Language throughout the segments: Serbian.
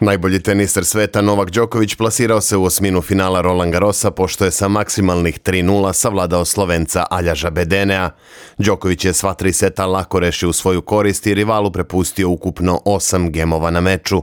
Najbolji teniser sveta Novak Đoković plasirao se u osminu finala Roland Garrosa pošto je sa maksimalnih 3-0 savladao Slovenca Aljaža Bedenea. Đoković je sva tri seta lako rešio u svoju korist i rivalu prepustio ukupno osam gemova na meču.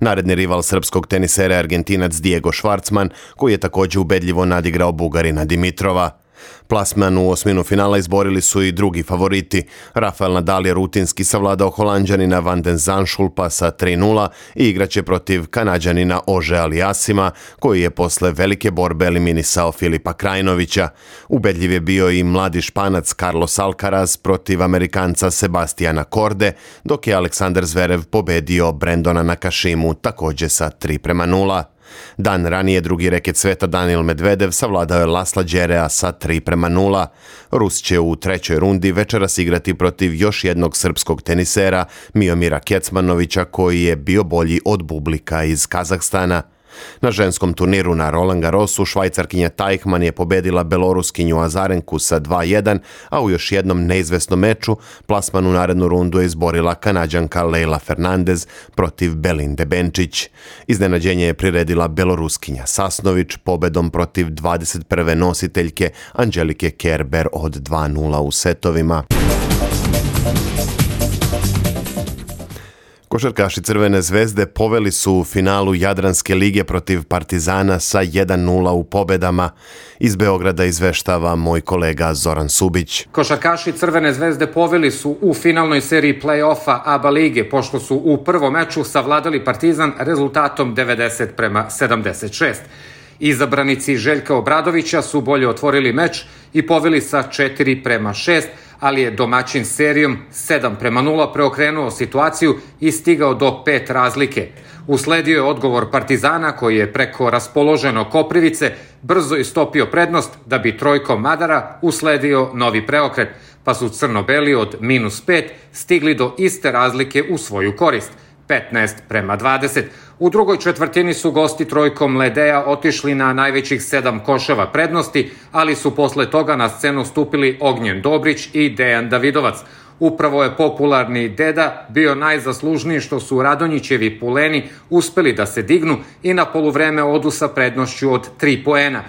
Naredni rival srpskog tenisera je Argentinac Diego Schwartzman, koji je takođe ubedljivo nadigrao Bugarina Dimitrova. Plasman u osminu finala izborili su i drugi favoriti. Rafael Nadal je rutinski savladao holandjanina Van den Zanschulpa sa 3-0 i igraće protiv kanadjanina Ože Alijasima, koji je posle velike borbe eliminisao Filipa Krajnovića. Ubedljiv je bio i mladi španac Carlos Alcaraz protiv Amerikanca Sebastiana Korde, dok je Aleksandar Zverev pobedio Brendona Nakašimu takođe sa 3 prema 0. Dan ranije drugi reket sveta Daniel Medvedev savladao je Lasla Đerea sa 3 prema 0. Rus će u trećoj rundi večeras igrati protiv još jednog srpskog tenisera Miomira Kecmanovića koji je bio bolji od Bublika iz Kazahstana. Na ženskom turniru na Roland Garrosu švajcarkinja Tajhman je pobedila beloruskinju Azarenku sa 2-1, a u još jednom neizvesnom meču plasman u narednu rundu je izborila kanadjanka Leila Fernandez protiv Belinde Benčić. Iznenađenje je priredila beloruskinja Sasnović pobedom protiv 21. nositeljke Anđelike Kerber od 2-0 u setovima. Košarkaši Crvene zvezde poveli su u finalu Jadranske lige protiv Partizana sa 1-0 u pobedama. Iz Beograda izveštava moj kolega Zoran Subić. Košarkaši Crvene zvezde poveli su u finalnoj seriji play-offa ABA lige, pošto su u prvom meču savladali Partizan rezultatom 90 prema 76. Izabranici Željka Obradovića su bolje otvorili meč i poveli sa 4 prema 6, ali je domaćin serijom 7 prema 0 preokrenuo situaciju i stigao do pet razlike. Usledio je odgovor Partizana koji je preko raspoloženo Koprivice brzo istopio prednost da bi trojkom Madara usledio novi preokret, pa su crno-beli od minus 5 stigli do iste razlike u svoju korist – 15 prema 20. U drugoj četvrtini su gosti trojkom Ledeja otišli na najvećih sedam koševa prednosti, ali su posle toga na scenu stupili Ognjen Dobrić i Dejan Davidovac. Upravo je popularni deda bio najzaslužniji što su Radonjićevi puleni uspeli da se dignu i na poluvreme odu sa prednošću od 3 poena.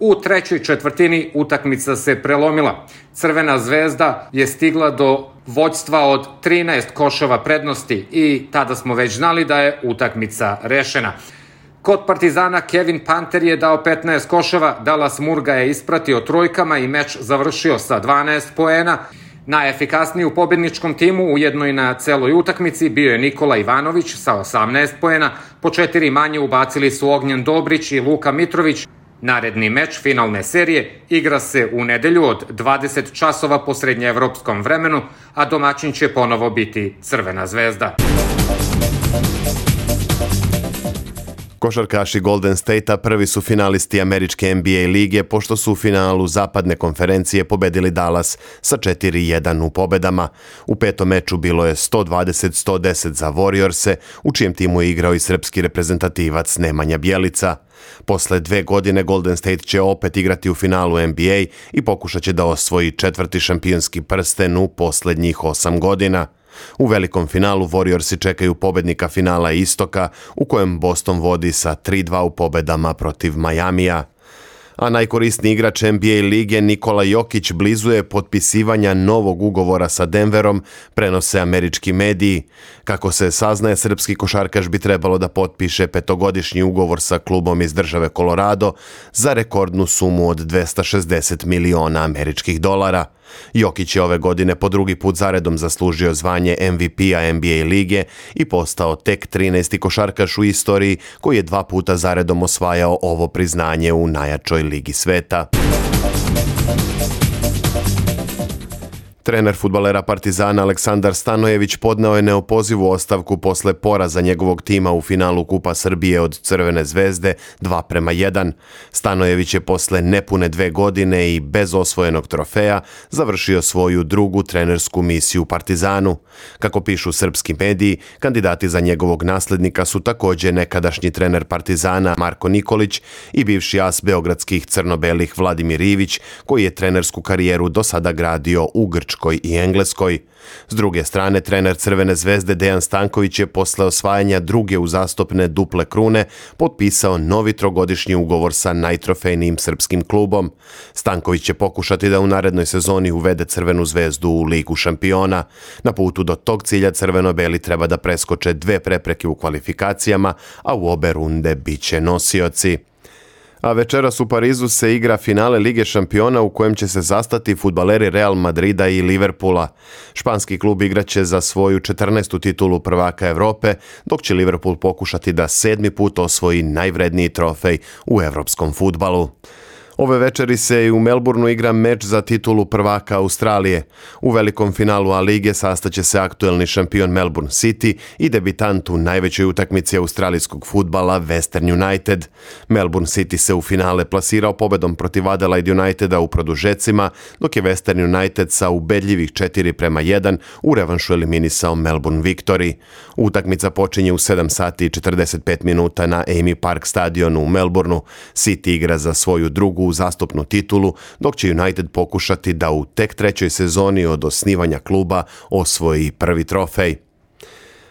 U trećoj četvrtini utakmica se prelomila. Crvena zvezda je stigla do vođstva od 13 koševa prednosti i tada smo već znali da je utakmica rešena. Kod Partizana Kevin Panter je dao 15 koševa, Dallas Murga je ispratio trojkama i meč završio sa 12 poena. Najefikasniji u pobedničkom timu, ujedno i na celoj utakmici, bio je Nikola Ivanović sa 18 poena, po četiri manje ubacili su Ognjen Dobrić i Luka Mitrović, Naredni meč finalne serije igra se u nedelju od 20 časova po srednjeevropskom vremenu, a domaćin će ponovo biti Crvena zvezda. Košarkaši Golden State-a prvi su finalisti američke NBA lige pošto su u finalu zapadne konferencije pobedili Dallas sa 4-1 u pobedama. U petom meču bilo je 120-110 za Warriorse, u čijem timu je igrao i srpski reprezentativac Nemanja Bjelica. Posle dve godine Golden State će opet igrati u finalu NBA i pokušat će da osvoji četvrti šampionski prsten u poslednjih osam godina. U velikom finalu Warriorsi čekaju pobednika finala Istoka u kojem Boston vodi sa 3-2 u pobedama protiv Majamija a najkorisniji igrač NBA lige Nikola Jokić blizu je potpisivanja novog ugovora sa Denverom, prenose američki mediji. Kako se saznaje, srpski košarkaš bi trebalo da potpiše petogodišnji ugovor sa klubom iz države Colorado za rekordnu sumu od 260 miliona američkih dolara. Jokić je ove godine po drugi put zaredom zaslužio zvanje MVP-a NBA lige i postao tek 13. košarkaš u istoriji koji je dva puta zaredom osvajao ovo priznanje u najjačoj ligi sveta. Trener futbalera Partizana Aleksandar Stanojević podneo je neopozivu ostavku posle poraza njegovog tima u finalu Kupa Srbije od Crvene zvezde 2 prema 1. Stanojević je posle nepune dve godine i bez osvojenog trofeja završio svoju drugu trenersku misiju Partizanu. Kako pišu srpski mediji, kandidati za njegovog naslednika su takođe nekadašnji trener Partizana Marko Nikolić i bivši as beogradskih crnobelih Vladimir Ivić, koji je trenersku karijeru do sada gradio u Grčkoj Nemačkoj i Engleskoj. S druge strane, trener Crvene zvezde Dejan Stanković je posle osvajanja druge uzastopne duple krune potpisao novi trogodišnji ugovor sa najtrofejnijim srpskim klubom. Stanković će pokušati da u narednoj sezoni uvede Crvenu zvezdu u Ligu šampiona. Na putu do tog cilja Crveno-Beli treba da preskoče dve prepreke u kvalifikacijama, a u obe runde biće nosioci a večeras u Parizu se igra finale Lige šampiona u kojem će se zastati futbaleri Real Madrida i Liverpoola. Španski klub igraće za svoju 14. titulu prvaka Evrope, dok će Liverpool pokušati da sedmi put osvoji najvredniji trofej u evropskom futbalu. Ove večeri se i u Melbourneu igra meč za titulu prvaka Australije. U velikom finalu A lige sastaće se aktuelni šampion Melbourne City i debitant u najvećoj utakmici australijskog futbala Western United. Melbourne City se u finale plasirao pobedom protiv Adelaide Uniteda u produžecima, dok je Western United sa ubedljivih 4 prema 1 u revanšu eliminisao Melbourne Victory. Utakmica počinje u 7 sati i 45 minuta na Amy Park stadionu u Melbourneu. City igra za svoju drugu zastupnu titulu, dok će United pokušati da u tek trećoj sezoni od osnivanja kluba osvoji prvi trofej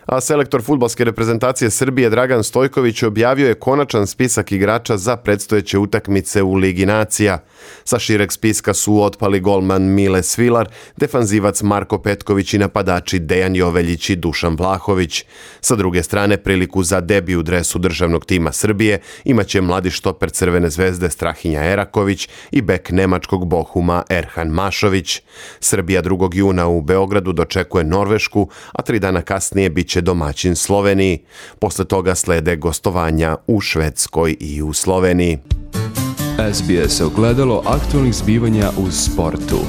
a selektor futbalske reprezentacije Srbije Dragan Stojković objavio je konačan spisak igrača za predstojeće utakmice u Ligi nacija. Sa šireg spiska su otpali golman Mile Svilar, defanzivac Marko Petković i napadači Dejan Joveljić i Dušan Vlahović. Sa druge strane, priliku za debi u dresu državnog tima Srbije imaće mladi štoper Crvene zvezde Strahinja Eraković i bek nemačkog Bohuma Erhan Mašović. Srbija 2. juna u Beogradu dočekuje Norvešku, a tri dana kasnije biće će domaćin Sloveniji. Posle toga slede gostovanja u Švedskoj i u Sloveniji. SBS ogledalo aktualnih zbivanja u sportu.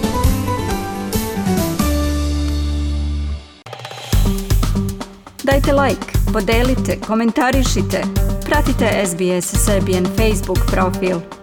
Dajte like, podelite, komentarišite. Pratite SBS Serbian Facebook profil.